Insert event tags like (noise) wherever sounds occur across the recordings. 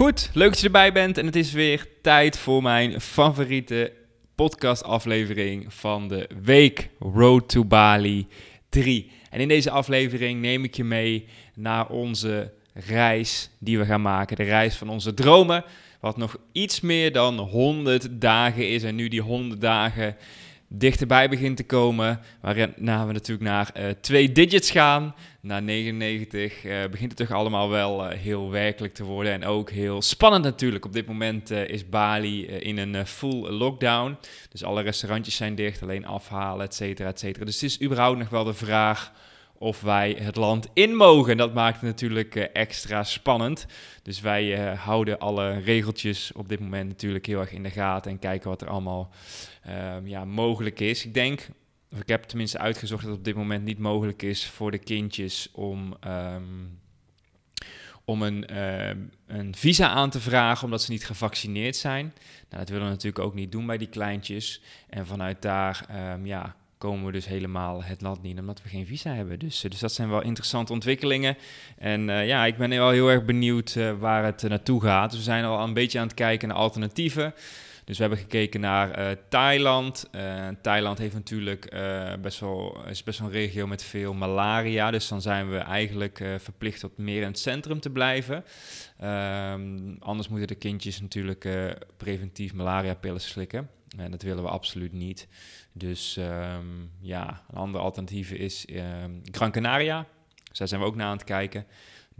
Goed, leuk dat je erbij bent en het is weer tijd voor mijn favoriete podcastaflevering van de week, Road to Bali 3. En in deze aflevering neem ik je mee naar onze reis die we gaan maken, de reis van onze dromen, wat nog iets meer dan 100 dagen is en nu die 100 dagen dichterbij begint te komen. Waarna we natuurlijk naar uh, twee digits gaan. Na 99 uh, begint het toch allemaal wel uh, heel werkelijk te worden. En ook heel spannend natuurlijk. Op dit moment is Bali in een full lockdown. Dus alle restaurantjes zijn dicht, alleen afhalen, et cetera, et cetera. Dus het is überhaupt nog wel de vraag of wij het land in mogen. Dat maakt het natuurlijk extra spannend. Dus wij houden alle regeltjes op dit moment natuurlijk heel erg in de gaten en kijken wat er allemaal um, ja, mogelijk is. Ik denk, of ik heb tenminste uitgezocht dat het op dit moment niet mogelijk is voor de kindjes om, um, om een, uh, een visa aan te vragen omdat ze niet gevaccineerd zijn. Nou, dat willen we natuurlijk ook niet doen bij die kleintjes. En vanuit daar ja, komen we dus helemaal het land niet, omdat we geen visa hebben. Dus, uh, dus dat zijn wel interessante ontwikkelingen. En uh, ja, ik ben wel heel erg benieuwd uh, waar het naartoe gaat. We zijn al een beetje aan het kijken naar alternatieven. Dus we hebben gekeken naar Thailand. Thailand heeft natuurlijk best wel, is best wel een regio met veel malaria. Dus dan zijn we eigenlijk verplicht tot meer in het centrum te blijven. Um, anders moeten de kindjes natuurlijk preventief malaria-pillen slikken. En dat willen we absoluut niet. Dus um, ja, een andere alternatief is um, Gran Canaria. Dus daar zijn we ook naar aan het kijken.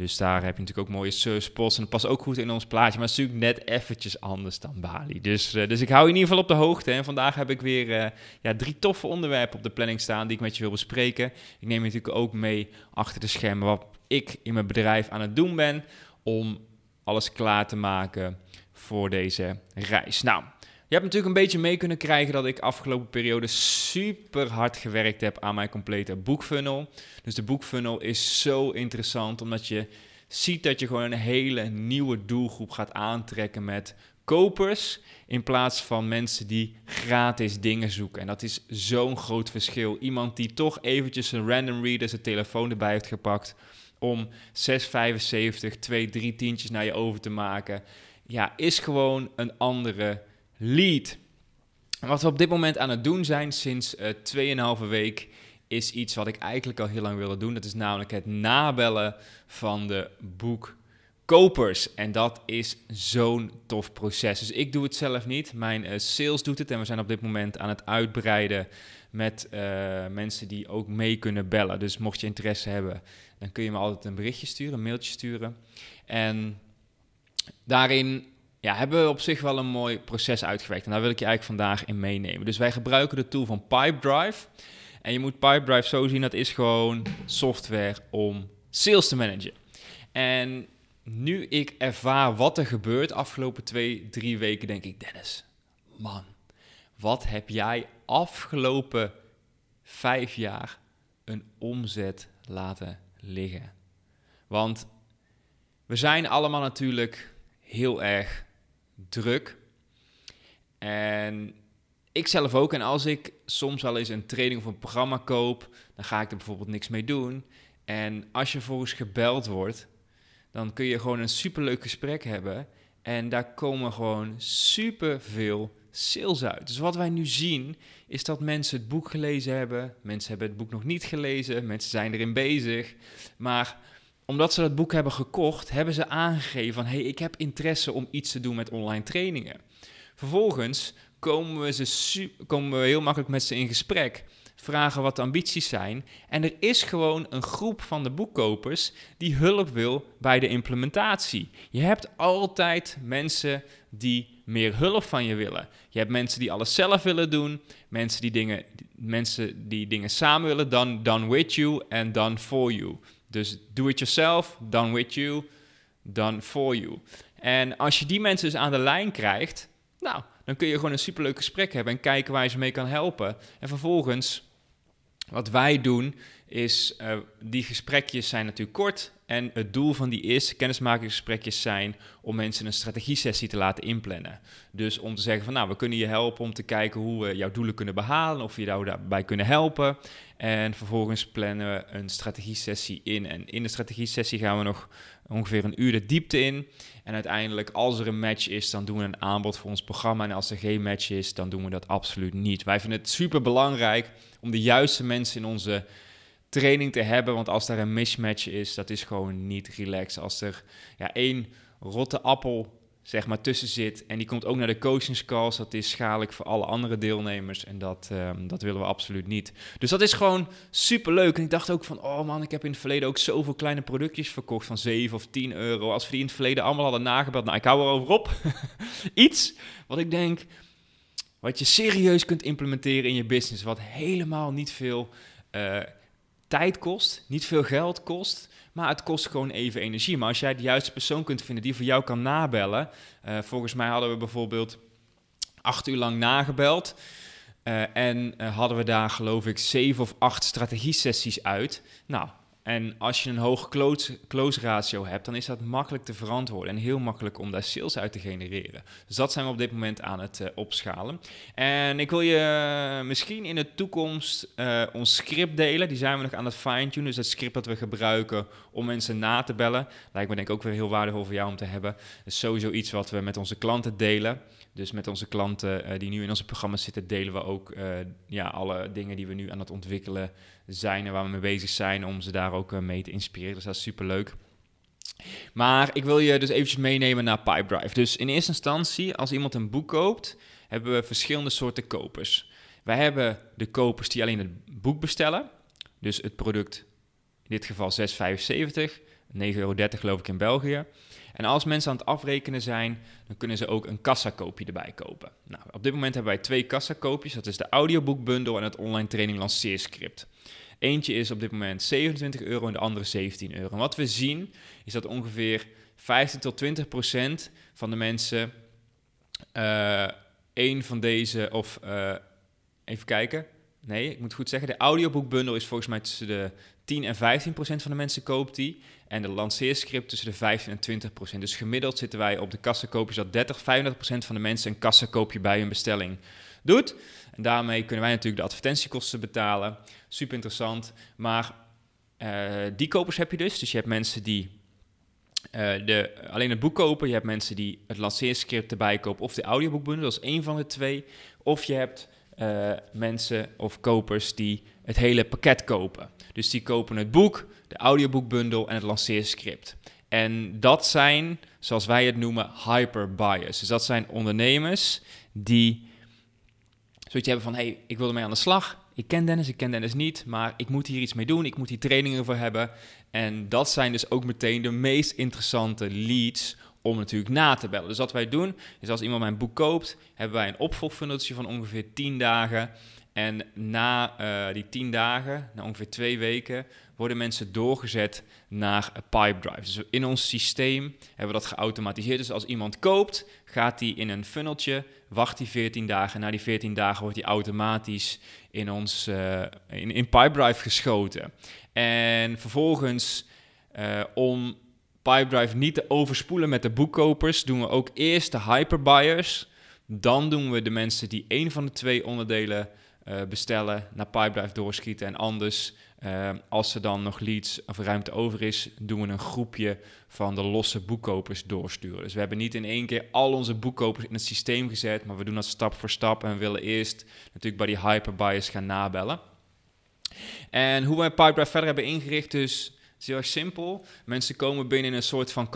Dus daar heb je natuurlijk ook mooie surfspots. En dat past ook goed in ons plaatje. Maar het is natuurlijk net eventjes anders dan Bali. Dus, uh, dus ik hou je in ieder geval op de hoogte. En vandaag heb ik weer uh, ja, drie toffe onderwerpen op de planning staan die ik met je wil bespreken. Ik neem je natuurlijk ook mee achter de schermen wat ik in mijn bedrijf aan het doen ben. Om alles klaar te maken voor deze reis. Nou, je hebt natuurlijk een beetje mee kunnen krijgen dat ik afgelopen periode super hard gewerkt heb aan mijn complete boekfunnel. Dus de boekfunnel is zo interessant omdat je ziet dat je gewoon een hele nieuwe doelgroep gaat aantrekken met kopers in plaats van mensen die gratis dingen zoeken. En dat is zo'n groot verschil. Iemand die toch eventjes een random reader zijn telefoon erbij heeft gepakt om 6,75, 2, 3 tientjes naar je over te maken. Ja, is gewoon een andere lead. wat we op dit moment aan het doen zijn sinds uh, 2,5 week is iets wat ik eigenlijk al heel lang wilde doen. Dat is namelijk het nabellen van de boekkopers. En dat is zo'n tof proces. Dus ik doe het zelf niet. Mijn uh, sales doet het. En we zijn op dit moment aan het uitbreiden met uh, mensen die ook mee kunnen bellen. Dus mocht je interesse hebben, dan kun je me altijd een berichtje sturen, een mailtje sturen. En daarin ja, hebben we op zich wel een mooi proces uitgewerkt. En daar wil ik je eigenlijk vandaag in meenemen. Dus wij gebruiken de tool van Pipedrive. En je moet Pipedrive zo zien, dat is gewoon software om sales te managen. En nu ik ervaar wat er gebeurt afgelopen twee, drie weken, denk ik, Dennis, man, wat heb jij afgelopen vijf jaar een omzet laten liggen? Want we zijn allemaal natuurlijk heel erg druk. En ik zelf ook. En als ik soms wel eens een training of een programma koop, dan ga ik er bijvoorbeeld niks mee doen. En als je vervolgens gebeld wordt, dan kun je gewoon een superleuk gesprek hebben. En daar komen gewoon superveel sales uit. Dus wat wij nu zien, is dat mensen het boek gelezen hebben. Mensen hebben het boek nog niet gelezen. Mensen zijn erin bezig. Maar omdat ze dat boek hebben gekocht, hebben ze aangegeven van... hey, ik heb interesse om iets te doen met online trainingen. Vervolgens komen we, ze we heel makkelijk met ze in gesprek, vragen wat de ambities zijn. En er is gewoon een groep van de boekkopers die hulp wil bij de implementatie. Je hebt altijd mensen die meer hulp van je willen. Je hebt mensen die alles zelf willen doen, mensen die dingen, mensen die dingen samen willen, done, done with you en done for you. Dus do it yourself, done with you, done for you. En als je die mensen dus aan de lijn krijgt, nou, dan kun je gewoon een superleuk gesprek hebben en kijken waar je ze mee kan helpen. En vervolgens, wat wij doen, is uh, die gesprekjes zijn natuurlijk kort. En het doel van die eerste kennismakingsgesprekjes zijn om mensen een strategie-sessie te laten inplannen. Dus om te zeggen van nou, we kunnen je helpen om te kijken hoe we jouw doelen kunnen behalen, of we jou daarbij kunnen helpen. En vervolgens plannen we een strategie-sessie in. En in de strategie-sessie gaan we nog ongeveer een uur de diepte in. En uiteindelijk, als er een match is, dan doen we een aanbod voor ons programma. En als er geen match is, dan doen we dat absoluut niet. Wij vinden het super belangrijk om de juiste mensen in onze training te hebben. Want als daar een mismatch is, dat is gewoon niet relaxed. Als er ja, één rotte appel zeg maar tussen zit en die komt ook naar de coachingscalls, dat is schadelijk voor alle andere deelnemers en dat, ehm, dat willen we absoluut niet. Dus dat is gewoon super leuk. En ik dacht ook van, oh man, ik heb in het verleden ook zoveel kleine productjes verkocht van 7 of 10 euro. Als we die in het verleden allemaal hadden nagebeld, nou ik hou erover op. (laughs) Iets wat ik denk, wat je serieus kunt implementeren in je business, wat helemaal niet veel... Uh, tijd kost, niet veel geld kost, maar het kost gewoon even energie. Maar als jij de juiste persoon kunt vinden die voor jou kan nabellen. Uh, volgens mij hadden we bijvoorbeeld acht uur lang nagebeld. Uh, en uh, hadden we daar geloof ik zeven of acht strategie-sessies uit. Nou, en als je een hoge close, close ratio hebt, dan is dat makkelijk te verantwoorden en heel makkelijk om daar sales uit te genereren. Dus dat zijn we op dit moment aan het uh, opschalen. En ik wil je eh, misschien in de toekomst uh, ons script delen. Die zijn we nog aan het fine-tunen. Dus het script dat we gebruiken om mensen na te bellen. Lijkt me denk ik ook weer heel waardevol voor jou om te hebben. Dat is sowieso iets wat we met onze klanten delen. Dus met onze klanten uh, die nu in onze programma's zitten, delen we ook uh, ja, alle dingen die we nu aan het ontwikkelen zijn en waar we mee bezig zijn, om ze daar ook uh, mee te inspireren. Dus dat is super leuk. Maar ik wil je dus eventjes meenemen naar Pipedrive. Dus in eerste instantie, als iemand een boek koopt, hebben we verschillende soorten kopers. Wij hebben de kopers die alleen het boek bestellen. Dus het product, in dit geval 6,75, 9,30 euro geloof ik in België. En als mensen aan het afrekenen zijn, dan kunnen ze ook een kassakoopje erbij kopen. Nou, op dit moment hebben wij twee kassakoopjes. Dat is de audioboekbundel en het online training lanceerscript. Eentje is op dit moment 27 euro en de andere 17 euro. En wat we zien is dat ongeveer 15 tot 20 procent van de mensen uh, één van deze of uh, even kijken. Nee, ik moet goed zeggen. De audioboekbundel is volgens mij tussen de 10 en 15 procent van de mensen koopt die. En de lanceerscript tussen de 15 en 20 procent. Dus gemiddeld zitten wij op de kassakoopjes dat 30, 35 procent van de mensen een kassakoopje bij hun bestelling doet. En daarmee kunnen wij natuurlijk de advertentiekosten betalen. Super interessant. Maar uh, die kopers heb je dus. Dus je hebt mensen die uh, de, alleen het boek kopen. Je hebt mensen die het lanceerscript erbij kopen of de audioboekbundel. Dat is één van de twee. Of je hebt uh, mensen of kopers die het hele pakket kopen. Dus die kopen het boek, de audioboekbundel en het lanceerscript. En dat zijn, zoals wij het noemen, hyper buyers. Dus dat zijn ondernemers die zoiets hebben van: hey, ik wil ermee aan de slag. Ik ken Dennis, ik ken Dennis niet, maar ik moet hier iets mee doen. Ik moet hier trainingen voor hebben. En dat zijn dus ook meteen de meest interessante leads om natuurlijk na te bellen. Dus wat wij doen, is als iemand mijn boek koopt, hebben wij een opvolgfunneltje van ongeveer 10 dagen. En na uh, die 10 dagen, na ongeveer twee weken, worden mensen doorgezet naar Pipedrive. Dus in ons systeem hebben we dat geautomatiseerd. Dus als iemand koopt, gaat hij in een funneltje, wacht hij 14 dagen. Na die 14 dagen wordt hij automatisch in ons uh, in, in Pipedrive geschoten. En vervolgens, uh, om Pipedrive niet te overspoelen met de boekkopers, doen we ook eerst de hyperbuyers. Dan doen we de mensen die één van de twee onderdelen uh, bestellen, naar Pipedrive doorschieten. En anders, uh, als er dan nog leads of ruimte over is, doen we een groepje van de losse boekkopers doorsturen. Dus we hebben niet in één keer al onze boekkopers in het systeem gezet, maar we doen dat stap voor stap en we willen eerst natuurlijk bij die hyperbuyers gaan nabellen. En hoe wij Pipedrive verder hebben ingericht, dus is heel erg simpel. Mensen komen binnen in een soort van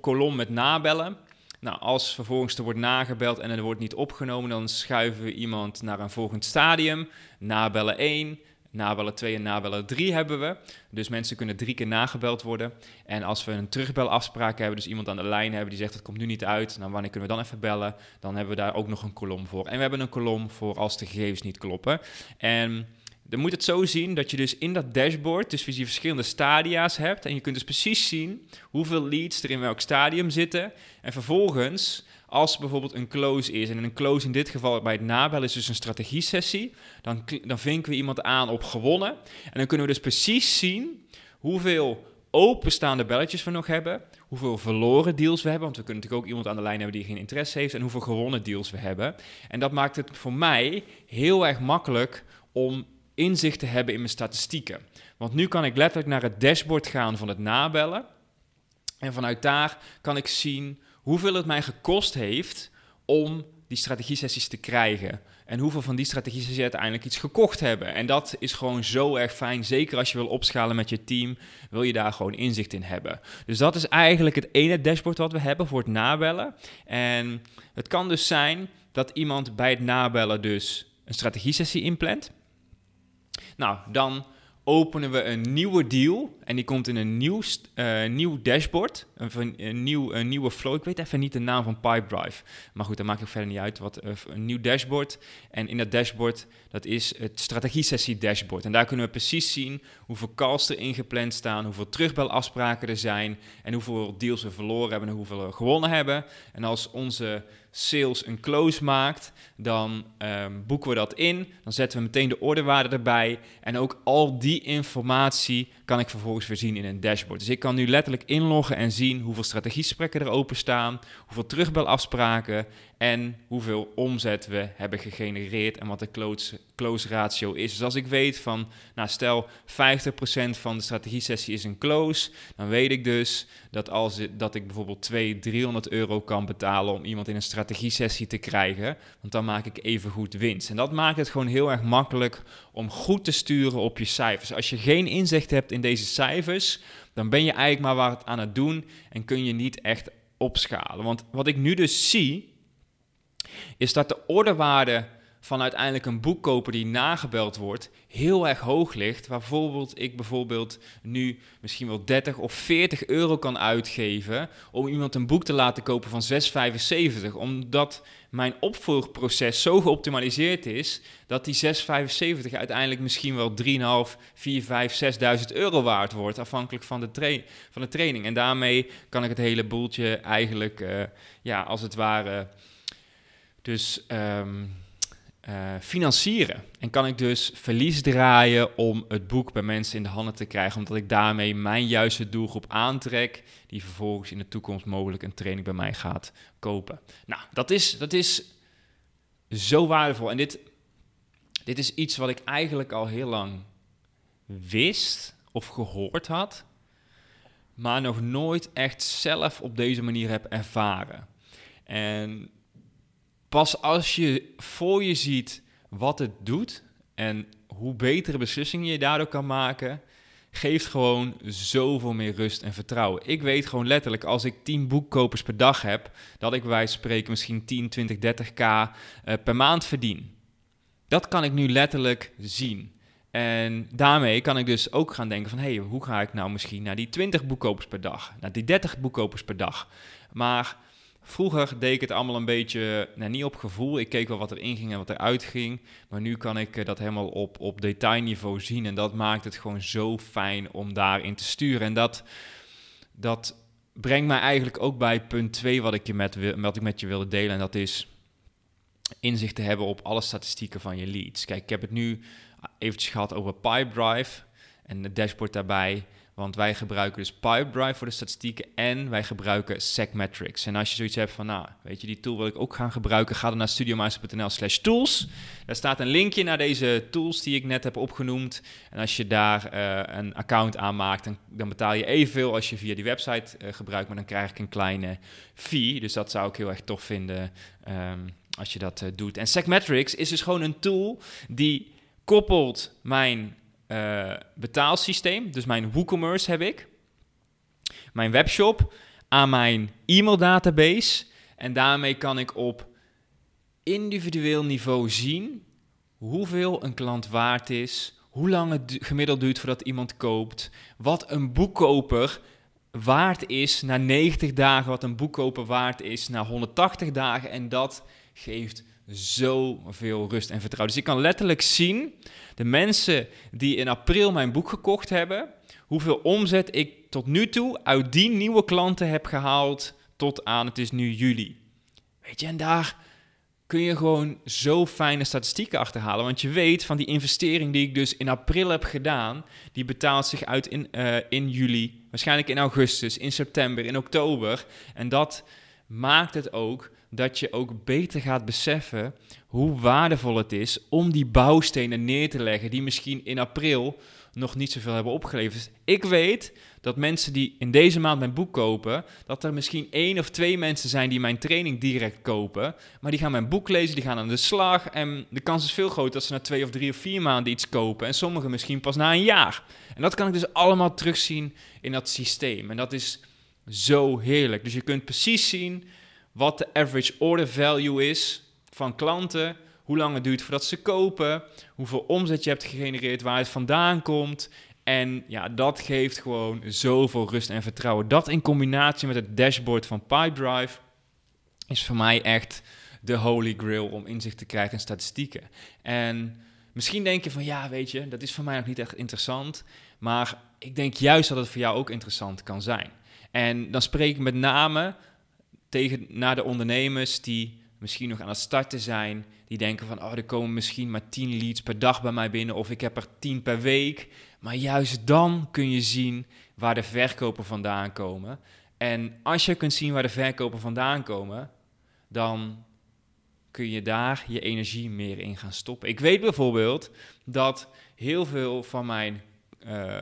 kolom met nabellen. Nou, als vervolgens er wordt nagebeld en er wordt niet opgenomen, dan schuiven we iemand naar een volgend stadium. Nabellen 1, nabellen 2 en nabellen 3 hebben we. Dus mensen kunnen drie keer nagebeld worden. En als we een terugbelafspraak hebben, dus iemand aan de lijn hebben die zegt het komt nu niet uit, dan wanneer kunnen we dan even bellen? Dan hebben we daar ook nog een kolom voor. En we hebben een kolom voor als de gegevens niet kloppen. En dan moet het zo zien dat je dus in dat dashboard dus die verschillende stadia's hebt. En je kunt dus precies zien hoeveel leads er in welk stadium zitten. En vervolgens, als bijvoorbeeld een close is, en een close in dit geval bij het nabellen is dus een strategie-sessie, dan, dan vinken we iemand aan op gewonnen. En dan kunnen we dus precies zien hoeveel openstaande belletjes we nog hebben, hoeveel verloren deals we hebben, want we kunnen natuurlijk ook iemand aan de lijn hebben die geen interesse heeft, en hoeveel gewonnen deals we hebben. En dat maakt het voor mij heel erg makkelijk om inzicht te hebben in mijn statistieken. Want nu kan ik letterlijk naar het dashboard gaan van het nabellen. En vanuit daar kan ik zien hoeveel het mij gekost heeft om die strategie-sessies te krijgen. En hoeveel van die strategie-sessies uiteindelijk iets gekocht hebben. En dat is gewoon zo erg fijn. Zeker als je wil opschalen met je team, wil je daar gewoon inzicht in hebben. Dus dat is eigenlijk het ene dashboard wat we hebben voor het nabellen. En het kan dus zijn dat iemand bij het nabellen dus een strategie-sessie inplant. Nou, dan openen we een nieuwe deal. En die komt in een nieuw, uh, nieuw dashboard. Een, een, nieuw, een nieuwe flow. Ik weet even niet de naam van Pipedrive. Maar goed, dat maakt ook verder niet uit. Wat, uh, een nieuw dashboard. En in dat dashboard, dat is het strategie-sessie dashboard. En daar kunnen we precies zien hoeveel calls er ingepland staan. Hoeveel terugbelafspraken er zijn. En hoeveel deals we verloren hebben en hoeveel we gewonnen hebben. En als onze sales een close maakt, dan um, boeken we dat in. Dan zetten we meteen de orderwaarde erbij. En ook al die informatie kan ik vervolgens weer zien in een dashboard. Dus ik kan nu letterlijk inloggen en zien hoeveel strategiesprekken er openstaan, hoeveel terugbelafspraken en hoeveel omzet we hebben gegenereerd en wat de close, close ratio is. Dus als ik weet van, nou stel 50% van de strategie-sessie is een close, dan weet ik dus dat, als, dat ik bijvoorbeeld 200, 300 euro kan betalen om iemand in een strategie-sessie te krijgen, want dan maak ik even goed winst. En dat maakt het gewoon heel erg makkelijk om goed te sturen op je cijfers. Als je geen inzicht hebt in deze cijfers, dan ben je eigenlijk maar wat aan het doen en kun je niet echt opschalen. Want wat ik nu dus zie, is dat de orderwaarde van uiteindelijk een boekkoper die nagebeld wordt heel erg hoog ligt. Waar bijvoorbeeld ik bijvoorbeeld nu misschien wel 30 of 40 euro kan uitgeven om iemand een boek te laten kopen van 6,75. Omdat mijn opvolgproces zo geoptimaliseerd is dat die 6,75 uiteindelijk misschien wel 3,5, 4, 5, 6.000 euro waard wordt. Afhankelijk van de, van de training. En daarmee kan ik het hele boeltje eigenlijk, uh, ja, als het ware dus um, uh, financieren. En kan ik dus verlies draaien om het boek bij mensen in de handen te krijgen, omdat ik daarmee mijn juiste doelgroep aantrek, die vervolgens in de toekomst mogelijk een training bij mij gaat kopen. Nou, dat is, dat is zo waardevol. En dit, dit is iets wat ik eigenlijk al heel lang wist of gehoord had, maar nog nooit echt zelf op deze manier heb ervaren. En pas als je voor je ziet wat het doet en hoe betere beslissingen je daardoor kan maken, geeft gewoon zoveel meer rust en vertrouwen. Ik weet gewoon letterlijk, als ik 10 boekkopers per dag heb, dat ik van spreken misschien 10, 20, 30k uh, per maand verdien. Dat kan ik nu letterlijk zien. En daarmee kan ik dus ook gaan denken van, hé, hey, hoe ga ik nou misschien naar die 20 boekkopers per dag, naar die 30 boekkopers per dag. Maar Vroeger deed ik het allemaal een beetje, nou, niet op gevoel. Ik keek wel wat er inging en wat er uitging. Maar nu kan ik eh, dat helemaal op, op detailniveau zien. En dat maakt het gewoon zo fijn om daarin te sturen. En dat, dat brengt mij eigenlijk ook bij punt 2 wat ik, met, wat ik met je wilde delen. En dat is inzicht te hebben op alle statistieken van je leads. Kijk, ik heb het nu eventjes gehad over Pipedrive en het dashboard daarbij. Want wij gebruiken dus Pipedrive voor de statistieken en wij gebruiken Segmetrics. En als je zoiets hebt van, nou, weet je, die tool wil ik ook gaan gebruiken, ga dan naar studiomeister.nl slash tools. Daar staat een linkje naar deze tools die ik net heb opgenoemd. En als je daar uh, een account aanmaakt, dan, dan, betaal je evenveel als je via die website uh, gebruikt, maar dan krijg ik een kleine fee. Dus dat zou ik heel erg tof vinden um, als je dat uh, doet. En Segmetrics is dus gewoon een tool die koppelt mijn uh, betaalsysteem. Dus mijn WooCommerce heb ik. Mijn webshop aan mijn e-maildatabase. En daarmee kan ik op individueel niveau zien hoeveel een klant waard is, hoe lang het gemiddeld duurt voordat iemand koopt, wat een boekkoper waard is na 90 dagen, wat een boekkoper waard is na 180 dagen. En dat geeft zoveel rust en vertrouwen. Dus ik kan letterlijk zien, de mensen die in april mijn boek gekocht hebben, hoeveel omzet ik tot nu toe uit die nieuwe klanten heb gehaald tot aan, het is nu juli. Weet je, en daar kun je gewoon zo fijne statistieken achterhalen. Want je weet van die investering die ik dus in april heb gedaan, die betaalt zich uit in, uh, in juli, waarschijnlijk in augustus, in september, in oktober. En dat maakt het ook dat je ook beter gaat beseffen hoe waardevol het is om die bouwstenen neer te leggen die misschien in april nog niet zoveel hebben opgeleverd. Ik weet dat mensen die in deze maand mijn boek kopen, dat er misschien één of twee mensen zijn die mijn training direct kopen, maar die gaan mijn boek lezen, die gaan aan de slag en de kans is veel groter dat ze na twee of drie of vier maanden iets kopen en sommigen misschien pas na een jaar. En dat kan ik dus allemaal terugzien in dat systeem en dat is zo heerlijk. Dus je kunt precies zien wat de average order value is van klanten, hoe lang het duurt voordat ze kopen, hoeveel omzet je hebt gegenereerd, waar het vandaan komt. En ja, dat geeft gewoon zoveel rust en vertrouwen. Dat in combinatie met het dashboard van Pipedrive is voor mij echt de holy grail om inzicht te krijgen in statistieken. En misschien denk je van ja, weet je, dat is voor mij nog niet echt interessant. Maar ik denk juist dat het voor jou ook interessant kan zijn. En dan spreek ik met name tegen, naar de ondernemers die misschien nog aan het starten zijn, die denken van, oh, er komen misschien maar 10 leads per dag bij mij binnen of ik heb er 10 per week. Maar juist dan kun je zien waar de verkopen vandaan komen. En als je kunt zien waar de verkopen vandaan komen, dan kun je daar je energie meer in gaan stoppen. Ik weet bijvoorbeeld dat heel veel van mijn uh,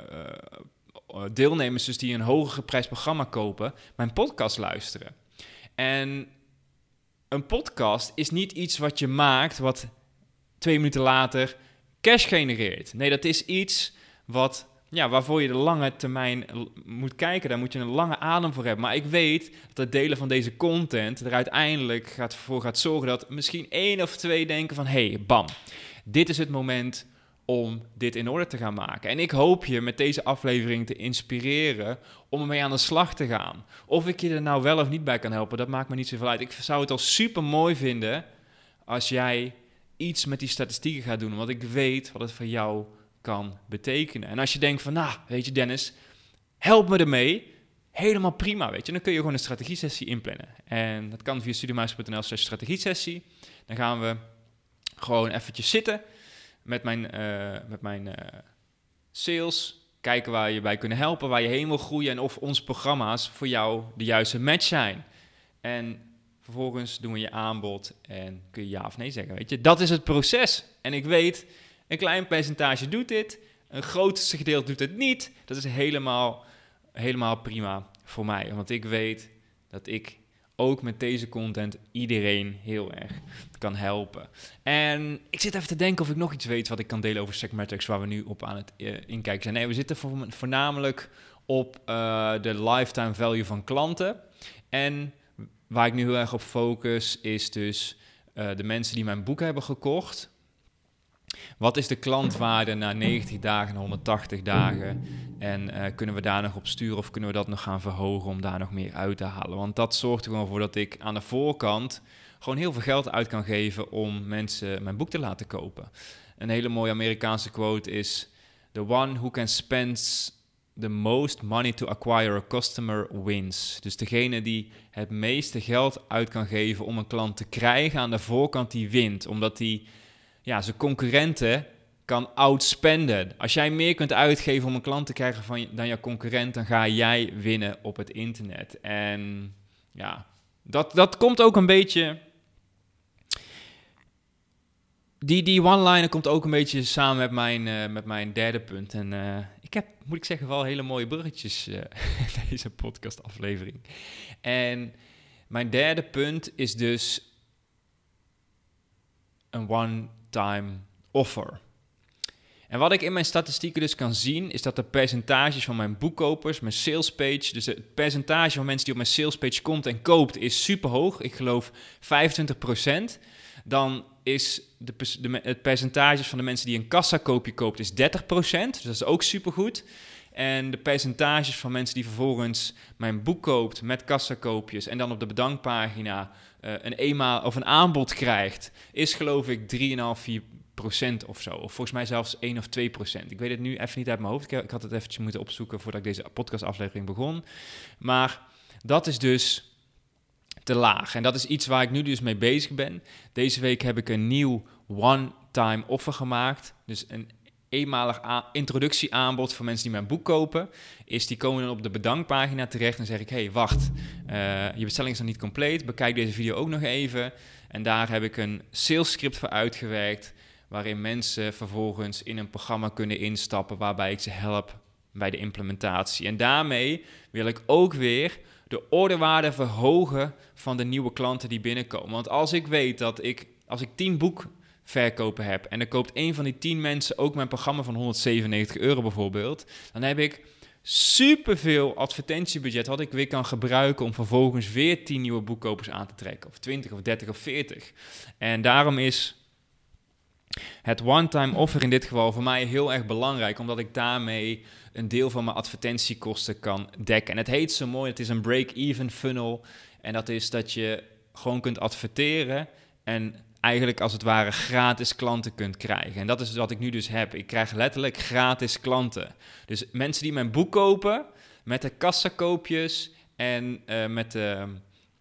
deelnemers, dus die een hoger geprijsd programma kopen, mijn podcast luisteren. En een podcast is niet iets wat je maakt wat twee minuten later cash genereert. Nee, dat is iets wat, ja, waarvoor je de lange termijn moet kijken. Daar moet je een lange adem voor hebben. Maar ik weet dat delen van deze content er uiteindelijk gaat, voor gaat zorgen dat misschien één of twee denken van... hey, bam, dit is het moment om dit in orde te gaan maken. En ik hoop je met deze aflevering te inspireren om ermee aan de slag te gaan. Of ik je er nou wel of niet bij kan helpen, dat maakt me niet zoveel uit. Ik zou het al super mooi vinden als jij iets met die statistieken gaat doen, want ik weet wat het voor jou kan betekenen. En als je denkt van, nou, weet je Dennis, help me ermee. Helemaal prima, weet je. Dan kun je gewoon een strategie-sessie inplannen. En dat kan via studiemuis.nl slash strategie-sessie. Dan gaan we gewoon eventjes zitten met mijn, uh, met mijn uh, sales. Kijken waar je bij kunnen helpen, waar je heen wil groeien en of onze programma's voor jou de juiste match zijn. En vervolgens doen we je aanbod en kun je ja of nee zeggen. Weet je, dat is het proces. En ik weet, een klein percentage doet dit, een grootste gedeelte doet het niet. Dat is helemaal, helemaal prima voor mij, want ik weet dat ik ook met deze content iedereen heel erg kan helpen. En ik zit even te denken of ik nog iets weet wat ik kan delen over Segmetrics, waar we nu op aan het uh, inkijken zijn. Nee, we zitten voornamelijk op uh, de lifetime value van klanten. En waar ik nu heel erg op focus is dus uh, de mensen die mijn boek hebben gekocht. Wat is de klantwaarde na 90 dagen, 180 dagen? En uh, kunnen we daar nog op sturen of kunnen we dat nog gaan verhogen om daar nog meer uit te halen? Want dat zorgt er gewoon voor dat ik aan de voorkant gewoon heel veel geld uit kan geven om mensen mijn boek te laten kopen. Een hele mooie Amerikaanse quote is: The one who can spend the most money to acquire a customer wins. Dus degene die het meeste geld uit kan geven om een klant te krijgen aan de voorkant, die wint. Omdat die ja, zijn concurrenten kan outspenden. Als jij meer kunt uitgeven om een klant te krijgen van, dan jouw concurrent, dan ga jij winnen op het internet. En ja, dat, dat komt ook een beetje. Die, die one-liner komt ook een beetje samen met mijn, uh, met mijn derde punt. En uh, ik heb, moet ik zeggen, wel hele mooie bruggetjes (laughs) uh, deze podcast-aflevering. En mijn derde punt is dus een one-time offer. En wat ik in mijn statistieken dus kan zien, is dat de percentages van mijn boekkopers, mijn salespage, dus het percentage van mensen die op mijn salespage komt en koopt, is super hoog. Ik geloof 25%. Dan is de, het percentage van de mensen die een kassakoopje koopt, is 30%. Dus dat is ook super goed. En de percentages van mensen die vervolgens mijn boek koopt met kassakoopjes en dan op de bedankpagina uh, een eenmaal of een aanbod krijgt, is geloof ik 3,5, 4 procent of zo. Of volgens mij zelfs 1 of 2 procent. Ik weet het nu even niet uit mijn hoofd. Ik, ik had het eventjes moeten opzoeken voordat ik deze podcastaflevering begon. Maar dat is dus te laag. En dat is iets waar ik nu dus mee bezig ben. Deze week heb ik een nieuw one-time offer gemaakt. Dus een eenmalig introductieaanbod voor mensen die mijn boek kopen. Is die komen dan op de bedankpagina terecht en zeg ik: hey, wacht, uh, je bestelling is nog niet compleet. Bekijk deze video ook nog even. En daar heb ik een sales script voor uitgewerkt. Waarin mensen vervolgens in een programma kunnen instappen waarbij ik ze help bij de implementatie. En daarmee wil ik ook weer de orderwaarde verhogen van de nieuwe klanten die binnenkomen. Want als ik weet dat ik, als ik 10 boekverkopen heb en er koopt een van die 10 mensen ook mijn programma van 197 euro bijvoorbeeld, dan heb ik superveel advertentiebudget wat ik weer kan gebruiken om vervolgens weer 10 nieuwe boekkopers aan te trekken. Of 20 of 30 of 40. En daarom is het one-time offer in dit geval voor mij heel erg belangrijk, omdat ik daarmee een deel van mijn advertentiekosten kan dekken. En het heet zo mooi, het is een break-even funnel. En dat is dat je gewoon kunt adverteren en eigenlijk als het ware gratis klanten kunt krijgen. En dat is wat ik nu dus heb. Ik krijg letterlijk gratis klanten. Dus mensen die mijn boek kopen met de kassakoopjes en uh, met, de,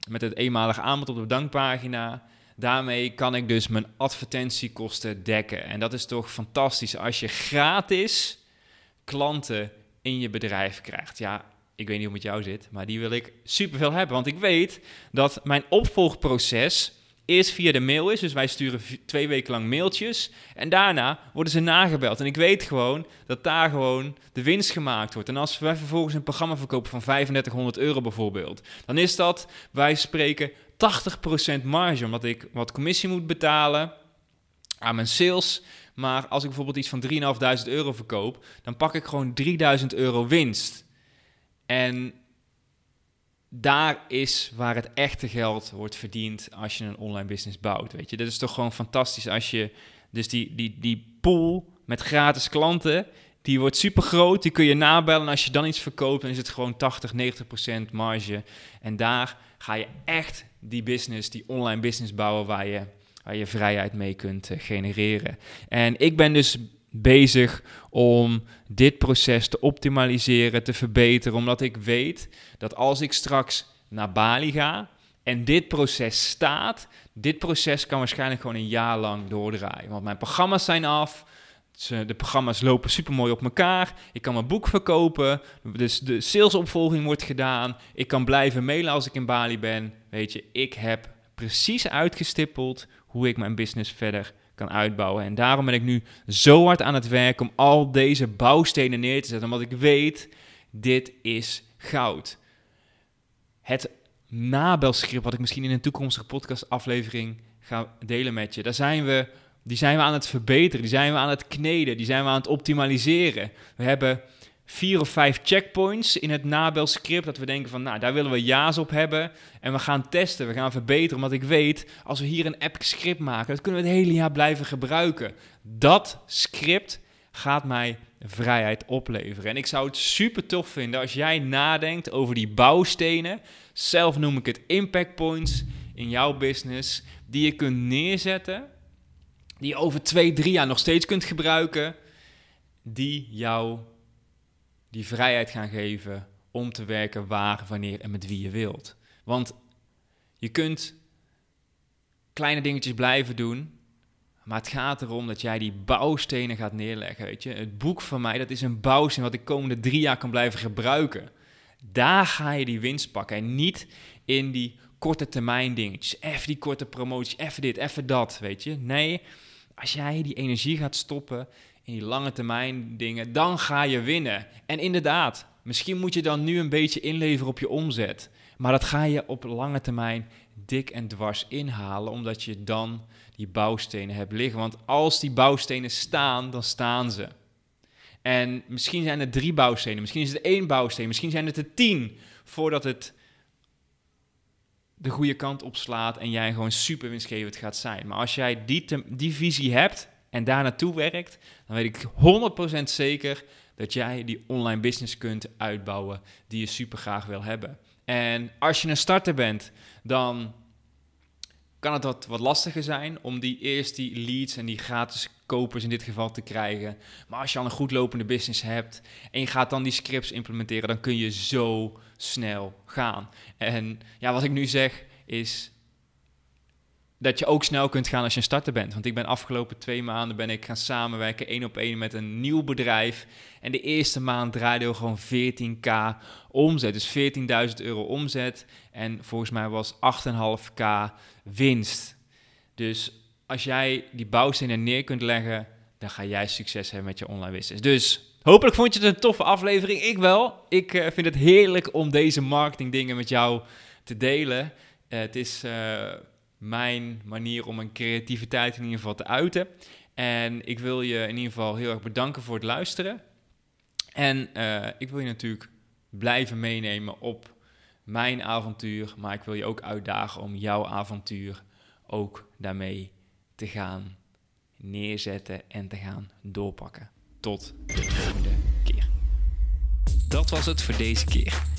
met het eenmalige aanbod op de bedankpagina Daarmee kan ik dus mijn advertentiekosten dekken. En dat is toch fantastisch als je gratis klanten in je bedrijf krijgt. Ja, ik weet niet hoe het met jou zit, maar die wil ik superveel hebben. Want ik weet dat mijn opvolgproces eerst via de mail is. Dus wij sturen twee weken lang mailtjes. En daarna worden ze nagebeld. En ik weet gewoon dat daar gewoon de winst gemaakt wordt. En als wij vervolgens een programma verkopen van 3500 euro bijvoorbeeld, dan is dat, wij spreken, 80% marge, omdat ik wat commissie moet betalen aan mijn sales. Maar als ik bijvoorbeeld iets van 3.500 euro verkoop, dan pak ik gewoon 3000 euro winst. En daar is waar het echte geld wordt verdiend als je een online business bouwt. Weet je, dat is toch gewoon fantastisch als je dus die, die, die pool met gratis klanten, die wordt super groot. Die kun je nabellen. En als je dan iets verkoopt, dan is het gewoon 80, 90% marge. En daar ga je echt die business, die online business bouwen waar je, waar je vrijheid mee kunt eh, genereren. En ik ben dus bezig om dit proces te optimaliseren, te verbeteren, omdat ik weet dat als ik straks naar Bali ga en dit proces staat, dit proces kan waarschijnlijk gewoon een jaar lang doordraaien. Want mijn programma's zijn af, de programma's lopen super mooi op elkaar. Ik kan mijn boek verkopen. Dus de salesopvolging wordt gedaan. Ik kan blijven mailen als ik in Bali ben. Weet je, ik heb precies uitgestippeld hoe ik mijn business verder kan uitbouwen. En daarom ben ik nu zo hard aan het werk om al deze bouwstenen neer te zetten. Omdat ik weet, dit is goud. Het nabelscript, wat ik misschien in een toekomstige podcastaflevering ga delen met je. Daar zijn we die zijn we aan het verbeteren, die zijn we aan het kneden, die zijn we aan het optimaliseren. We hebben vier of vijf checkpoints in het nabelscript dat we denken van, nou, daar willen we ja's op hebben. En we gaan testen, we gaan verbeteren, omdat ik weet, als we hier een epic script maken, dat kunnen we het hele jaar blijven gebruiken. Dat script gaat mij vrijheid opleveren. En ik zou het super tof vinden als jij nadenkt over die bouwstenen. Zelf noem ik het impact points in jouw business, die je kunt neerzetten die je over twee, drie jaar nog steeds kunt gebruiken, die jou die vrijheid gaan geven om te werken waar, wanneer en met wie je wilt. Want je kunt kleine dingetjes blijven doen, maar het gaat erom dat jij die bouwstenen gaat neerleggen. Weet je? Het boek van mij, dat is een bouwsteen wat ik komende drie jaar kan blijven gebruiken. Daar ga je die winst pakken en niet in die korte termijn dingetjes. Even die korte promotie, even dit, even dat, weet je. Nee, als jij die energie gaat stoppen in die lange termijn dingen, dan ga je winnen. En inderdaad, misschien moet je dan nu een beetje inleveren op je omzet. Maar dat ga je op lange termijn dik en dwars inhalen, omdat je dan die bouwstenen hebt liggen. Want als die bouwstenen staan, dan staan ze. En misschien zijn er drie bouwstenen, misschien is het één bouwsteen, misschien zijn het er tien, voordat het de goede kant op slaat en jij gewoon super winstgevend gaat zijn. Maar als jij die, die visie hebt en daar naartoe werkt, dan weet ik 100% zeker dat jij die online business kunt uitbouwen die je super graag wil hebben. En als je een starter bent, dan kan het wat, wat lastiger zijn om die eerst die leads en die gratis kopers in dit geval te krijgen. Maar als je al een goed lopende business hebt en je gaat dan die scripts implementeren, dan kun je zo snel gaan. En ja, wat ik nu zeg is dat je ook snel kunt gaan als je een starter bent. Want ik ben afgelopen twee maanden ben ik gaan samenwerken één op één met een nieuw bedrijf. En de eerste maand draaide we gewoon 14k omzet. Dus 14.000 euro omzet. En volgens mij was 8,5k winst. Dus als jij die bouwstenen neer kunt leggen, dan ga jij succes hebben met je online business. Dus hopelijk vond je het een toffe aflevering. Ik wel. Ik uh, vind het heerlijk om deze marketing dingen met jou te delen. Uh, het is... Uh, mijn manier om mijn creativiteit in ieder geval te uiten. En ik wil je in ieder geval heel erg bedanken voor het luisteren. En uh, ik wil je natuurlijk blijven meenemen op mijn avontuur, maar ik wil je ook uitdagen om jouw avontuur ook daarmee te gaan neerzetten en te gaan doorpakken. Tot de volgende keer. Dat was het voor deze keer.